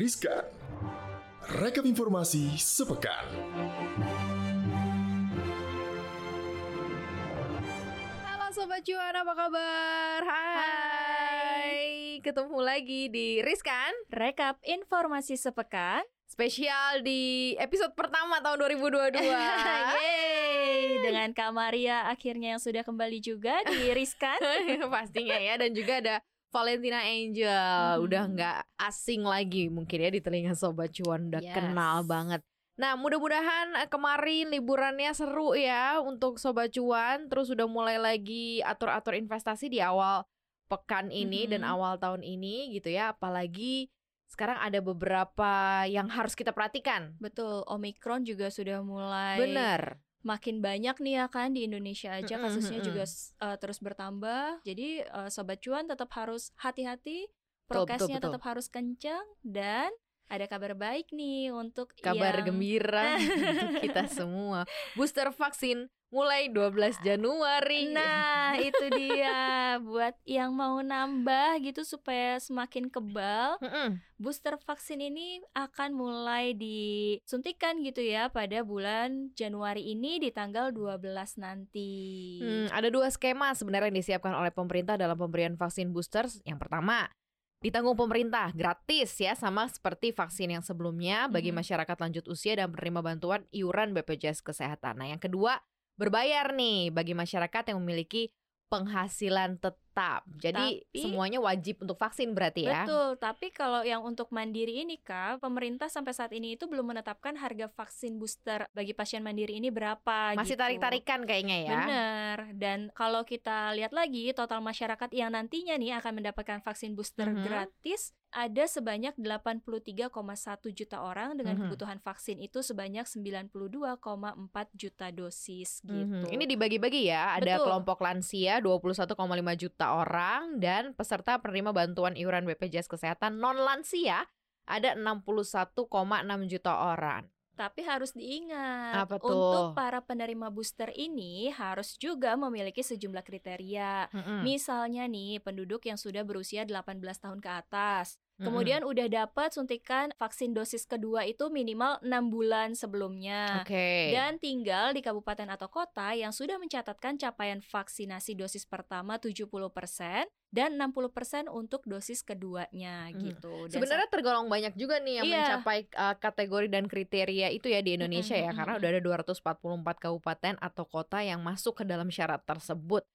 Riskan. Rekap informasi sepekan. Halo Sobat Cuan, apa kabar? Hai. Ketemu lagi di Riskan Rekap informasi sepekan. Spesial di episode pertama tahun 2022 Yeay, dengan Kak Maria akhirnya yang sudah kembali juga di Riskan. Pastinya ya Dan juga ada Valentina Angel. Hmm. Udah nggak asing lagi mungkin ya di telinga Sobat Cuan. Udah Yes. kenal banget. Nah mudah-mudahan eh, kemarin liburannya seru ya untuk Sobat Cuan. Terus udah mulai lagi atur-atur investasi di awal pekan ini dan Mhm. awal tahun ini gitu ya. Apalagi sekarang ada beberapa yang harus kita perhatikan. Betul, Omikron juga sudah mulai Bener makin banyak nih ya kan di Indonesia aja kasusnya juga uh, terus bertambah. Jadi uh, sobat cuan tetap harus hati-hati, prokesnya tetap harus kencang dan ada kabar baik nih untuk Kabar yang gembira untuk kita semua Booster vaksin mulai 12 Januari Nah, itu dia buat yang mau nambah gitu supaya semakin kebal. Mm-mm. Booster vaksin ini akan mulai disuntikan gitu ya pada bulan Januari ini di tanggal 12 nanti. Hmm, ada dua skema sebenarnya yang disiapkan oleh pemerintah dalam pemberian vaksin booster. Yang pertama, ditanggung pemerintah gratis ya sama seperti vaksin yang sebelumnya bagi masyarakat lanjut usia dan penerima bantuan iuran BPJS Kesehatan. Nah, yang kedua, berbayar nih bagi masyarakat yang memiliki penghasilan tetap. Jadi Tapi- semuanya wajib untuk vaksin berarti ya. Betul, tapi kalau yang untuk mandiri ini Kak, pemerintah sampai saat ini itu belum menetapkan harga vaksin booster bagi pasien mandiri ini berapa Masih gitu. tarik-tarikan kayaknya ya. Benar. Dan kalau kita lihat lagi total masyarakat yang nantinya nih akan mendapatkan vaksin booster Mhm. gratis ada sebanyak 83,1 juta orang dengan Mhm. kebutuhan vaksin itu sebanyak 92,4 juta dosis gitu. Mhm. Ini dibagi-bagi ya, ada Betul. kelompok lansia 21,5 juta orang dan peserta penerima bantuan iuran BPJS Kesehatan non lansia ada 61,6 juta orang. Tapi harus diingat, Apa tuh? untuk para penerima booster ini harus juga memiliki sejumlah kriteria. Mm-mm. Misalnya nih, penduduk yang sudah berusia 18 tahun ke atas. Kemudian udah dapat suntikan vaksin dosis kedua itu minimal 6 bulan sebelumnya. Oke. Dan tinggal di kabupaten atau kota yang sudah mencatatkan capaian vaksinasi dosis pertama 70% dan 60% untuk dosis keduanya Hmm. gitu. Dan Sebenarnya tergolong banyak juga nih yang Iya. mencapai uh, kategori dan kriteria itu ya di Indonesia Mm-mm, ya karena udah ada 244 kabupaten atau kota yang masuk ke dalam syarat tersebut.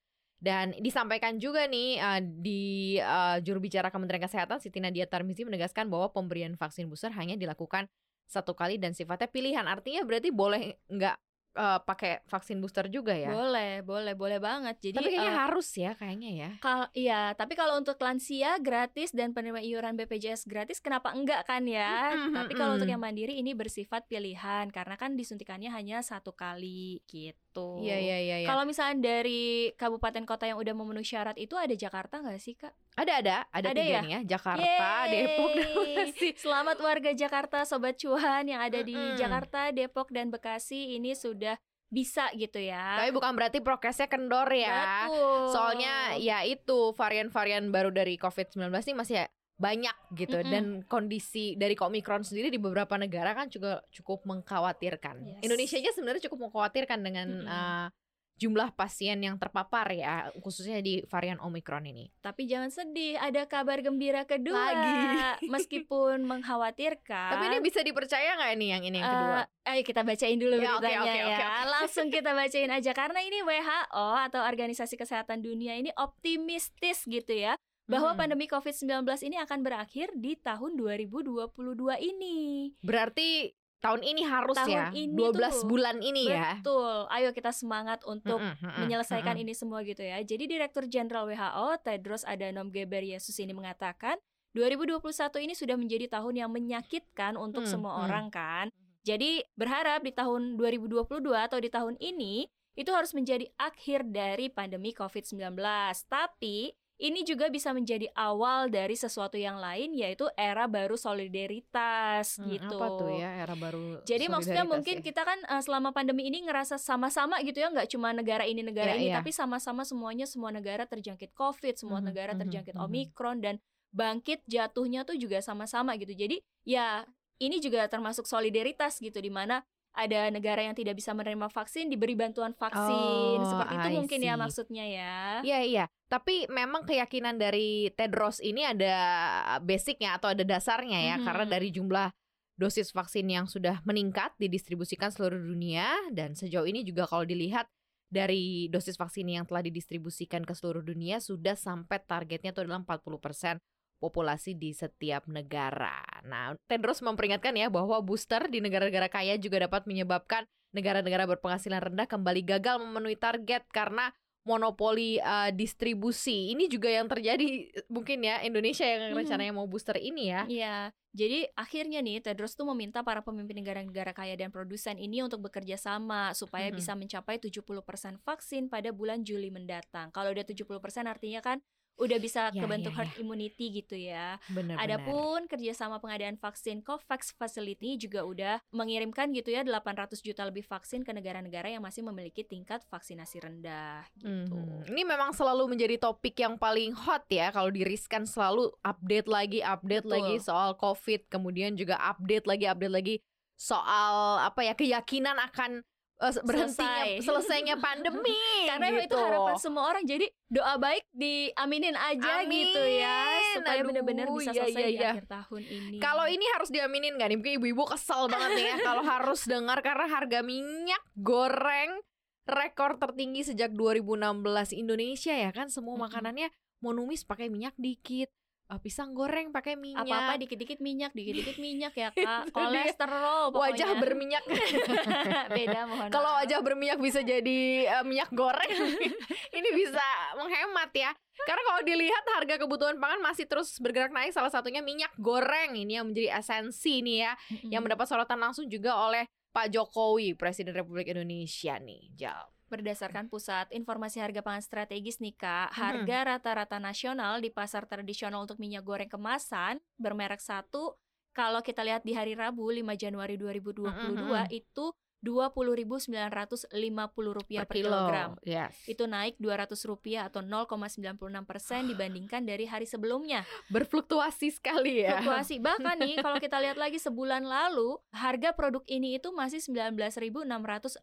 Dan disampaikan juga nih uh, di uh, juru bicara Kementerian Kesehatan Siti Nadia Tarmizi menegaskan bahwa pemberian vaksin booster hanya dilakukan satu kali dan sifatnya pilihan. Artinya berarti boleh nggak uh, pakai vaksin booster juga ya? boleh, boleh, boleh banget. Jadi Tapi kayaknya eh, harus ya kayaknya ya. Kal iya, tapi kalau untuk lansia gratis dan penerima iuran BPJS gratis, kenapa enggak kan ya? Tapi kalau untuk yang mandiri ini bersifat pilihan karena kan disuntikannya hanya satu kali gitu. Iya iya iya. iya. Kalau misalnya dari kabupaten kota yang udah memenuhi syarat itu ada Jakarta nggak sih kak? Ada ada ada, Ada tiga ya? nih ya Jakarta, Depok dan Yeay! Bekasi. Selamat warga Jakarta, sobat cuan yang ada di Mm-mm. Jakarta, Depok dan Bekasi ini sudah bisa gitu ya. Tapi bukan berarti prokesnya kendor ya. Betul. Soalnya ya itu varian-varian baru dari COVID-19 ini masih banyak gitu Mm-mm. dan kondisi dari Omicron sendiri di beberapa negara kan juga cukup mengkhawatirkan. Yes. Indonesia aja sebenarnya cukup mengkhawatirkan dengan Mm-mm. uh, jumlah pasien yang terpapar ya khususnya di varian Omicron ini. Tapi jangan sedih, ada kabar gembira kedua. Lagi. Meskipun mengkhawatirkan. Tapi ini bisa dipercaya nggak ini yang ini yang kedua? eh, ayo kita bacain dulu Ya, oke, beritanya oke, ya. oke, oke. Langsung kita bacain aja karena ini WHO atau Organisasi Kesehatan Dunia ini optimistis gitu ya bahwa Hmm. pandemi COVID-19 ini akan berakhir di tahun 2022 ini. Berarti tahun ini harus Tahun ya. ini 12 tuh. bulan ini ya. Betul. Ayo kita semangat untuk Mm-mm, mm-mm, menyelesaikan mm-mm. ini semua gitu ya. Jadi Direktur Jenderal WHO Tedros Adhanom Ghebreyesus ini mengatakan 2021 ini sudah menjadi tahun yang menyakitkan untuk Hmm, semua hmm. orang kan. Jadi berharap di tahun 2022 atau di tahun ini itu harus menjadi akhir dari pandemi COVID-19. Tapi ini juga bisa menjadi awal dari sesuatu yang lain yaitu era baru solidaritas Hmm, gitu. Apa tuh ya era baru Jadi maksudnya mungkin ya? kita kan eh, selama pandemi ini ngerasa sama-sama gitu ya, nggak cuma negara ini negara Iya, ini, iya. tapi sama-sama semuanya semua negara terjangkit COVID, semua Mhm, negara mhm, terjangkit mhm. Omikron dan bangkit jatuhnya tuh juga sama-sama gitu. Jadi ya ini juga termasuk solidaritas gitu di mana ada negara yang tidak bisa menerima vaksin diberi bantuan vaksin Oh, seperti itu I mungkin ya see. maksudnya ya. Iya iya, tapi memang keyakinan dari Tedros ini ada basicnya atau ada dasarnya ya, Mhm. karena dari jumlah dosis vaksin yang sudah meningkat didistribusikan seluruh dunia dan sejauh ini juga kalau dilihat dari dosis vaksin yang telah didistribusikan ke seluruh dunia sudah sampai targetnya itu adalah 40% populasi di setiap negara. Nah, Tedros memperingatkan ya bahwa booster di negara-negara kaya juga dapat menyebabkan negara-negara berpenghasilan rendah kembali gagal memenuhi target karena monopoli uh, distribusi. Ini juga yang terjadi eh, mungkin ya Indonesia yang Hmm. rencananya mau booster ini ya. Iya, jadi akhirnya nih Tedros tuh meminta para pemimpin negara-negara kaya dan produsen ini untuk bekerja sama supaya Mhm. bisa mencapai 70% vaksin pada bulan Juli mendatang. Kalau udah 70% artinya kan udah bisa Ya, kebentuk ya, herd immunity gitu ya. Benar-benar. Adapun kerjasama pengadaan vaksin COVAX Facility juga udah mengirimkan gitu ya 800 juta lebih vaksin ke negara-negara yang masih memiliki tingkat vaksinasi rendah gitu. Mhm. Ini memang selalu menjadi topik yang paling hot ya kalau diriskan selalu update lagi, update Betul. lagi soal COVID, kemudian juga update lagi, update lagi soal apa ya keyakinan akan eh, berhentinya Selesai. selesainya pandemi. Karena emang itu gitu. harapan semua orang. Jadi doa baik diaminin aja Amin. gitu ya supaya benar-benar bisa iya, selesai iya, di iya. akhir tahun ini. Kalau ini harus diaminin nggak nih? Mungkin ibu-ibu kesel banget nih ya kalau harus dengar karena harga minyak goreng rekor tertinggi sejak 2016 Indonesia ya kan semua makanannya mau numis pakai minyak dikit, eh, pisang goreng pakai minyak, apa-apa dikit-dikit minyak, dikit-dikit minyak ya Kak. Kolesterol pokoknya. wajah berminyak. beda mohon Kalau wajah berminyak bisa jadi eh, minyak goreng, ini bisa menghemat ya. Karena kalau dilihat harga kebutuhan pangan masih terus bergerak naik, salah satunya minyak goreng ini yang menjadi esensi nih ya. Yang mendapat sorotan langsung juga oleh Pak Jokowi, Presiden Republik Indonesia nih, Jal. Berdasarkan Pusat Informasi Harga Pangan Strategis nih Kak, Mhm. harga rata-rata nasional di pasar tradisional untuk minyak goreng kemasan bermerek satu kalau kita lihat di hari Rabu 5 Januari 2022 Mhm. itu Rp20.950 per, kilogram. Yes. Itu naik Rp200 atau 0,96 persen dibandingkan dari hari sebelumnya. berfluktuasi sekali ya. Fluktuasi. Bahkan nih kalau kita lihat lagi sebulan lalu, harga produk ini itu masih Rp19.650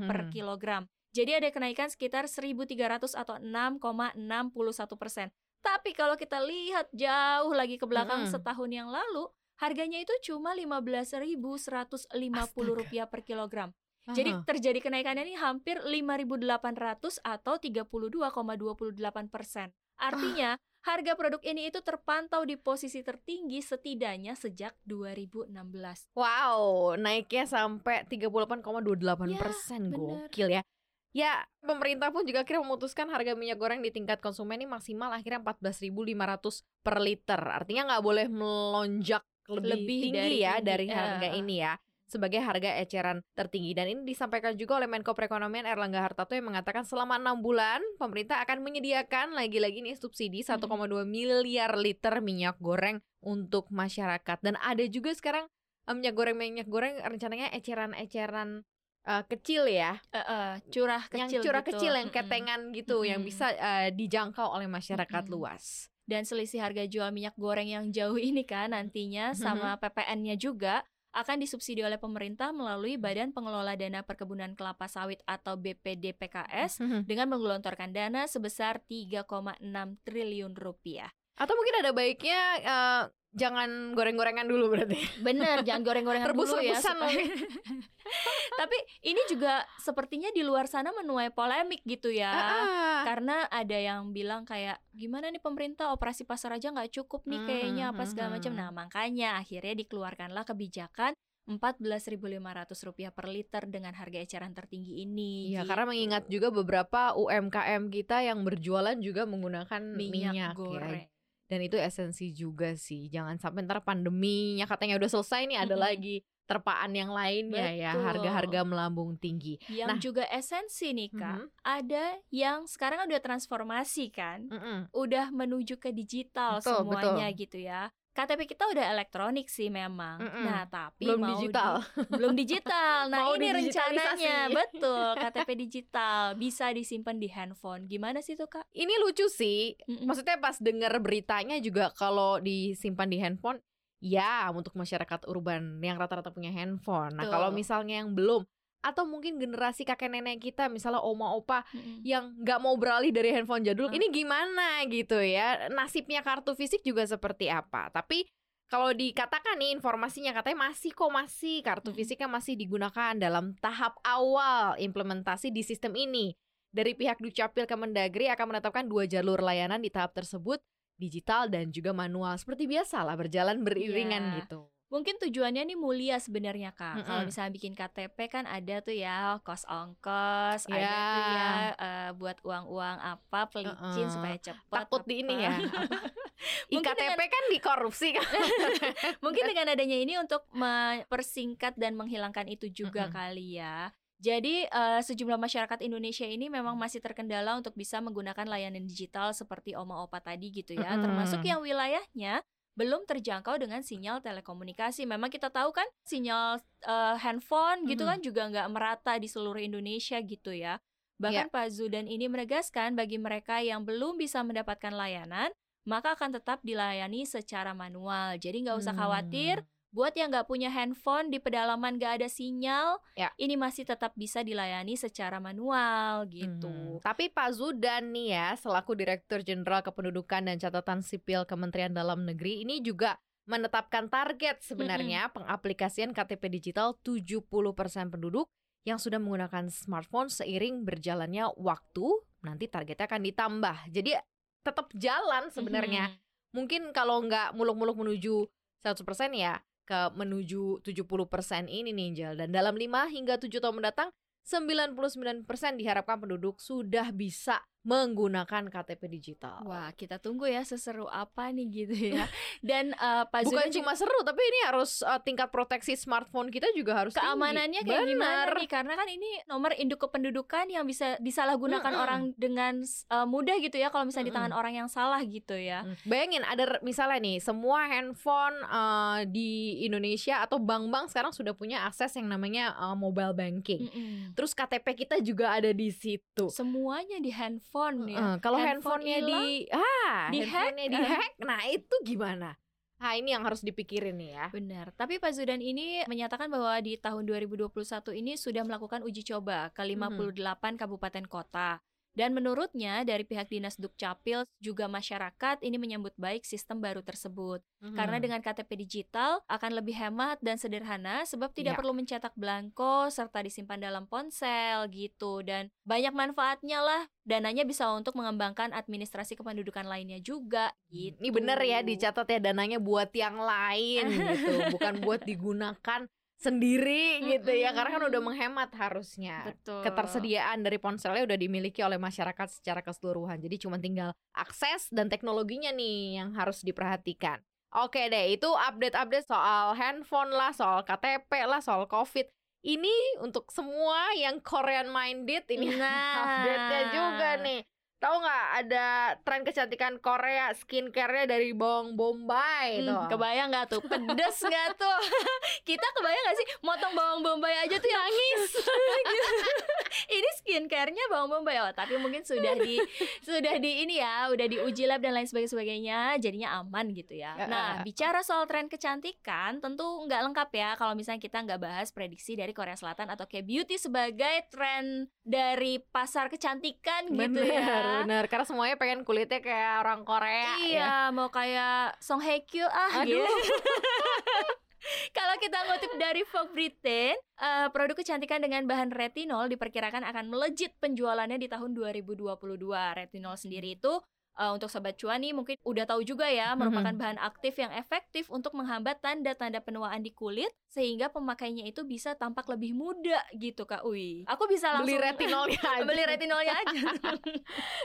per Mhm. kilogram. Jadi ada kenaikan sekitar 1.300 atau 6,61 persen. Tapi kalau kita lihat jauh lagi ke belakang Mhm. setahun yang lalu, harganya itu cuma Rp15.150 per kilogram. Jadi Aha. terjadi kenaikannya ini hampir 5.800 atau 32,28 persen. Artinya harga produk ini itu terpantau di posisi tertinggi setidaknya sejak 2016. wow, naiknya sampai 38,28 Ya, persen, bener. gokil ya. Ya, pemerintah pun juga akhirnya memutuskan harga minyak goreng di tingkat konsumen ini maksimal akhirnya 14.500 per liter. Artinya nggak boleh melonjak lebih, Lebih tinggi dari ya tinggi, dari harga eh. ini ya sebagai harga eceran tertinggi dan ini disampaikan juga oleh Menko Perekonomian Erlangga Hartarto yang mengatakan selama enam bulan pemerintah akan menyediakan lagi-lagi nih subsidi 1,2 miliar liter minyak goreng untuk masyarakat dan ada juga sekarang eh, minyak goreng minyak goreng rencananya eceran-eceran eh, kecil ya Eh, eh, curah yang kecil curah gitu. kecil yang ketengan gitu yang Mm-mm. bisa eh, dijangkau oleh masyarakat Mm-mm. luas. Dan selisih harga jual minyak goreng yang jauh ini kan nantinya sama PPN-nya juga akan disubsidi oleh pemerintah melalui Badan Pengelola Dana Perkebunan Kelapa Sawit atau BPDPKS dengan menggelontorkan dana sebesar 3,6 triliun rupiah. Atau mungkin ada baiknya eh, jangan goreng-gorengan dulu berarti. Bener, jangan goreng-gorengan dulu ya. Supaya- Tapi ini juga sepertinya di luar sana menuai polemik gitu ya. Ah, Karena ada yang bilang kayak gimana nih pemerintah operasi pasar aja nggak cukup nih kayaknya apa segala macam. Nah makanya akhirnya dikeluarkanlah kebijakan Rp14.500 per liter dengan harga eceran tertinggi ini. Iya, gitu. karena mengingat juga beberapa UMKM kita yang berjualan juga menggunakan minyak, minyak, ya. Dan itu esensi juga sih. Jangan sampai ntar pandeminya katanya udah selesai nih ada Mm-mm. lagi terpaan yang lainnya ya, Betul. harga-harga melambung tinggi. Yang Nah. juga esensi nih kak, Mhm. ada yang sekarang udah transformasi kan, Mm-mm. udah menuju ke digital Betul, semuanya gitu ya. KTP kita udah elektronik sih memang. Mm-mm. Nah, tapi Belum mau digital. di- belum digital. Nah, Mau ini rencananya betul KTP digital bisa disimpan di handphone. Gimana sih tuh, Kak? Ini lucu sih. Mm-mm. Maksudnya pas denger beritanya juga kalau disimpan di handphone, ya untuk masyarakat urban yang rata-rata punya handphone. Nah kalau misalnya yang belum, atau mungkin generasi kakek nenek kita, misalnya oma opa Mm-mm. yang nggak mau beralih dari handphone jadul, Hmm. ini gimana gitu ya? Nasibnya kartu fisik juga seperti apa? Tapi kalau dikatakan nih informasinya katanya masih kok masih kartu fisiknya masih digunakan dalam tahap awal implementasi di sistem ini. Dari pihak Dukcapil Kemendagri akan menetapkan dua jalur layanan di tahap tersebut digital dan juga manual seperti biasa lah berjalan beriringan Iya. gitu. Mungkin tujuannya nih mulia sebenarnya kak. Kalau Mm-mm. misalnya bikin KTP kan ada tuh ya kos ongkos, ada Ya. tuh ya eh, buat uang-uang apa pelicin Uh-uh. supaya cepat. Takut di ini apa. ya. IKTP kan dikorupsi kan. Mungkin dengan adanya ini untuk mempersingkat dan menghilangkan itu juga Mm-mm. kali ya. Jadi eh, sejumlah masyarakat Indonesia ini memang masih terkendala untuk bisa menggunakan layanan digital seperti Oma Opa tadi gitu ya, Mm-mm. termasuk yang wilayahnya belum terjangkau dengan sinyal telekomunikasi. Memang kita tahu kan sinyal eh, handphone gitu Mm-mm. kan juga nggak merata di seluruh Indonesia gitu ya. Bahkan Pak Zudan ini menegaskan bagi mereka yang belum bisa mendapatkan layanan, maka akan tetap dilayani secara manual. Jadi nggak usah khawatir Hmm. Buat yang nggak punya handphone di pedalaman nggak ada sinyal, Ya. ini masih tetap bisa dilayani secara manual gitu. Hmm, Tapi Pak Zudan nih ya, selaku Direktur Jenderal Kependudukan dan Catatan Sipil Kementerian Dalam Negeri ini juga menetapkan target sebenarnya pengaplikasian KTP digital 70% penduduk yang sudah menggunakan smartphone seiring berjalannya waktu, nanti targetnya akan ditambah. Jadi tetap jalan sebenarnya. Mhm. Mungkin kalau nggak muluk-muluk menuju 100% ya ke menuju 70% ini nih Jel. Dan dalam 5 hingga 7 tahun mendatang 99% diharapkan penduduk sudah bisa menggunakan KTP digital. Wah, kita tunggu ya seseru apa nih gitu ya. Dan eh, Pak Bukan cuma seru, tapi ini harus uh, tingkat proteksi smartphone kita juga harus tinggi. keamanannya kayak gimana Bener. nih? Karena kan ini nomor induk kependudukan yang bisa disalahgunakan Mm-mm. orang dengan eh, mudah gitu ya kalau misalnya di tangan orang yang salah gitu ya. Hmm. Bayangin ada misalnya nih semua handphone uh, di Indonesia atau bank-bank sekarang sudah punya akses yang namanya uh, mobile banking. Mm-mm. Terus KTP kita juga ada di situ. Semuanya di handphone ya. Eh, kalau Handphone handphonenya hilang, di ah di-hack, handphonenya eh. dihack, nah itu gimana? Nah ini yang harus dipikirin nih ya. Benar, tapi Pak Zudan ini menyatakan bahwa di tahun 2021 ini sudah melakukan uji coba ke Mhm. 58 kabupaten kota. Dan menurutnya dari pihak Dinas Dukcapil juga masyarakat ini menyambut baik sistem baru tersebut. Karena Hmm. dengan KTP digital akan lebih hemat dan sederhana sebab tidak Ya. perlu mencetak belangko serta disimpan dalam ponsel gitu dan banyak manfaatnya lah. Dananya bisa untuk mengembangkan administrasi kependudukan lainnya juga gitu. ini bener ya dicatat ya dananya buat yang lain gitu, bukan buat digunakan sendiri gitu ya. Karena kan udah menghemat harusnya. Betul. Ketersediaan dari ponselnya udah dimiliki oleh masyarakat secara keseluruhan. Jadi cuma tinggal akses dan teknologinya nih yang harus diperhatikan. Oke deh, itu update-update soal handphone lah, soal KTP lah, soal COVID. Ini untuk semua yang Korean minded ini Nah. update-nya juga nih. Tahu nggak ada tren kecantikan Korea skincare-nya dari bawang bombay Hmm, tuh. kebayang nggak tuh? Pedes nggak tuh? Kita kebayang nggak sih motong bawang bombay aja tuh nangis? Ini skincare-nya bawang bombay. Oh tapi mungkin sudah di sudah di ini ya udah diuji lab dan lain sebagainya jadinya aman gitu ya. Nah bicara soal tren kecantikan tentu nggak lengkap ya kalau misalnya kita nggak bahas prediksi dari Korea Selatan atau kayak beauty sebagai tren dari pasar kecantikan gitu Bener, ya bener. Karena semuanya pengen kulitnya kayak orang Korea ya. Iya, mau kayak Song Hye Kyo ah Aduh. gitu. Kalau kita ngutip dari Vogue Britain, eh, produk kecantikan dengan bahan retinol diperkirakan akan melejit penjualannya di tahun 2022. Retinol sendiri itu eh, untuk sobat cuan nih mungkin udah tahu juga ya merupakan Mhm. bahan aktif yang efektif untuk menghambat tanda-tanda penuaan di kulit sehingga pemakainya itu bisa tampak lebih muda gitu Kak Uwi. Aku bisa langsung Beli retinolnya aja. beli retinolnya aja.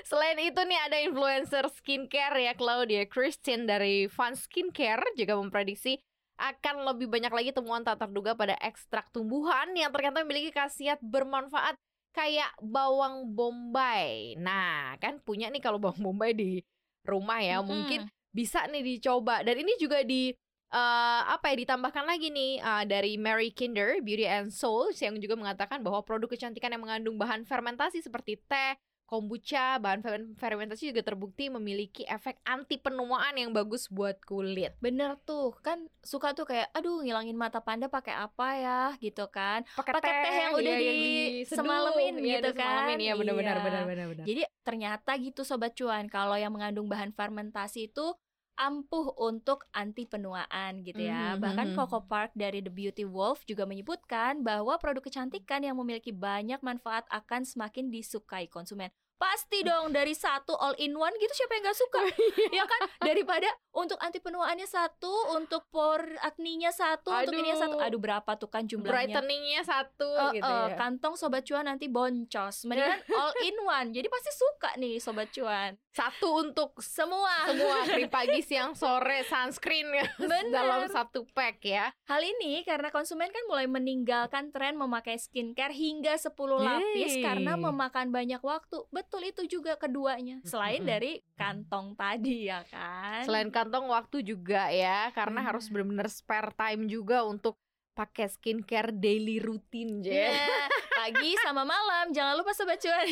Selain itu nih ada influencer skincare ya Claudia Christine dari Fun Skincare juga memprediksi akan lebih banyak lagi temuan tak terduga pada ekstrak tumbuhan yang ternyata memiliki khasiat bermanfaat kayak bawang bombay. Nah, kan punya nih kalau bawang bombay di rumah ya, Mm-mm. mungkin bisa nih dicoba dan ini juga di uh, apa ya ditambahkan lagi nih uh, dari Mary Kinder Beauty and Soul yang juga mengatakan bahwa produk kecantikan yang mengandung bahan fermentasi seperti teh, kombucha, bahan fermentasi juga terbukti memiliki efek anti penuaan yang bagus buat kulit. Bener tuh, kan suka tuh kayak aduh ngilangin mata panda pakai apa ya gitu kan. Pakai teh, teh yang udah iya, di semalamin iya, gitu kan. Semalamin, ya benar-benar iya. benar-benar. Jadi ternyata gitu sobat cuan, kalau yang mengandung bahan fermentasi itu ampuh untuk anti penuaan gitu ya. Mm-hmm. Bahkan mm-hmm. Coco Park dari The Beauty Wolf juga menyebutkan bahwa produk kecantikan yang memiliki banyak manfaat akan semakin disukai konsumen. Pasti dong dari satu all in one gitu siapa yang gak suka? Ya kan? Daripada untuk anti penuaannya satu Untuk por acne-nya satu Aduh. Untuk ini satu. Aduh berapa tuh kan jumlahnya? Brightening-nya satu uh, gitu uh, ya. Kantong Sobat Cuan nanti boncos. Mendingan all in one. Jadi pasti suka nih Sobat Cuan. Satu untuk semua. Semua krim pagi, siang, sore, sunscreen ya. Dalam satu pack ya. Hal ini karena konsumen kan mulai meninggalkan tren memakai skincare hingga 10 lapis Karena memakan banyak waktu. Betul betul itu juga keduanya. Selain dari kantong tadi ya kan? Selain kantong waktu juga ya karena hmm. harus benar-benar spare time juga untuk pakai skincare daily rutin ya yeah, pagi sama malam jangan lupa sobat cuan.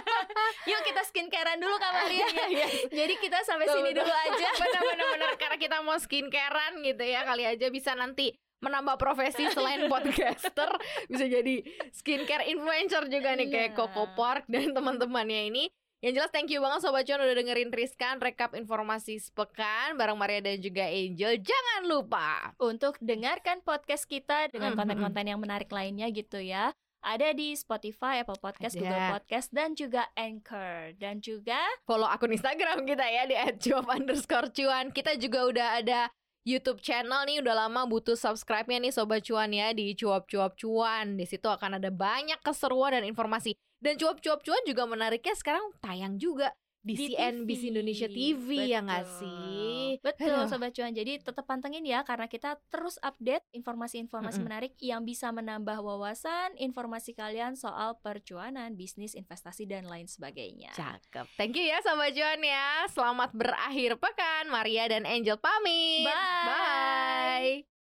Yuk kita skincarean dulu yeah, yeah. Iya. jadi kita sampai tuh, sini dulu aja. Benar-benar karena kita mau skincarean gitu ya kali aja. Bisa nanti menambah profesi selain podcaster bisa jadi skincare influencer juga nih kayak iya. Coco Park dan teman-temannya ini yang jelas thank you banget Sobat Cuan udah dengerin Triskan Rekap informasi sepekan Bareng Maria dan juga Angel Jangan lupa Untuk dengarkan podcast kita Dengan konten-konten yang menarik lainnya gitu ya ada di Spotify, Apple Podcast, ada. Google Podcast, dan juga Anchor. Dan juga follow akun Instagram kita ya di @cuap_cuan. Kita juga udah ada YouTube channel nih udah lama butuh subscribe-nya nih sobat cuan ya di cuap-cuap cuan. Di situ akan ada banyak keseruan dan informasi. Dan cuap-cuap cuan juga menariknya sekarang tayang juga di, di CNBC Indonesia TV Betul. ya nggak sih? Betul Hello. sobat cuan. Jadi tetap pantengin ya karena kita terus update informasi-informasi mm -hmm. menarik yang bisa menambah wawasan informasi kalian soal percuanan, bisnis, investasi dan lain sebagainya. Cakep. Thank you ya sobat cuan ya. Selamat berakhir pekan. Maria dan Angel pamit. Bye. Bye.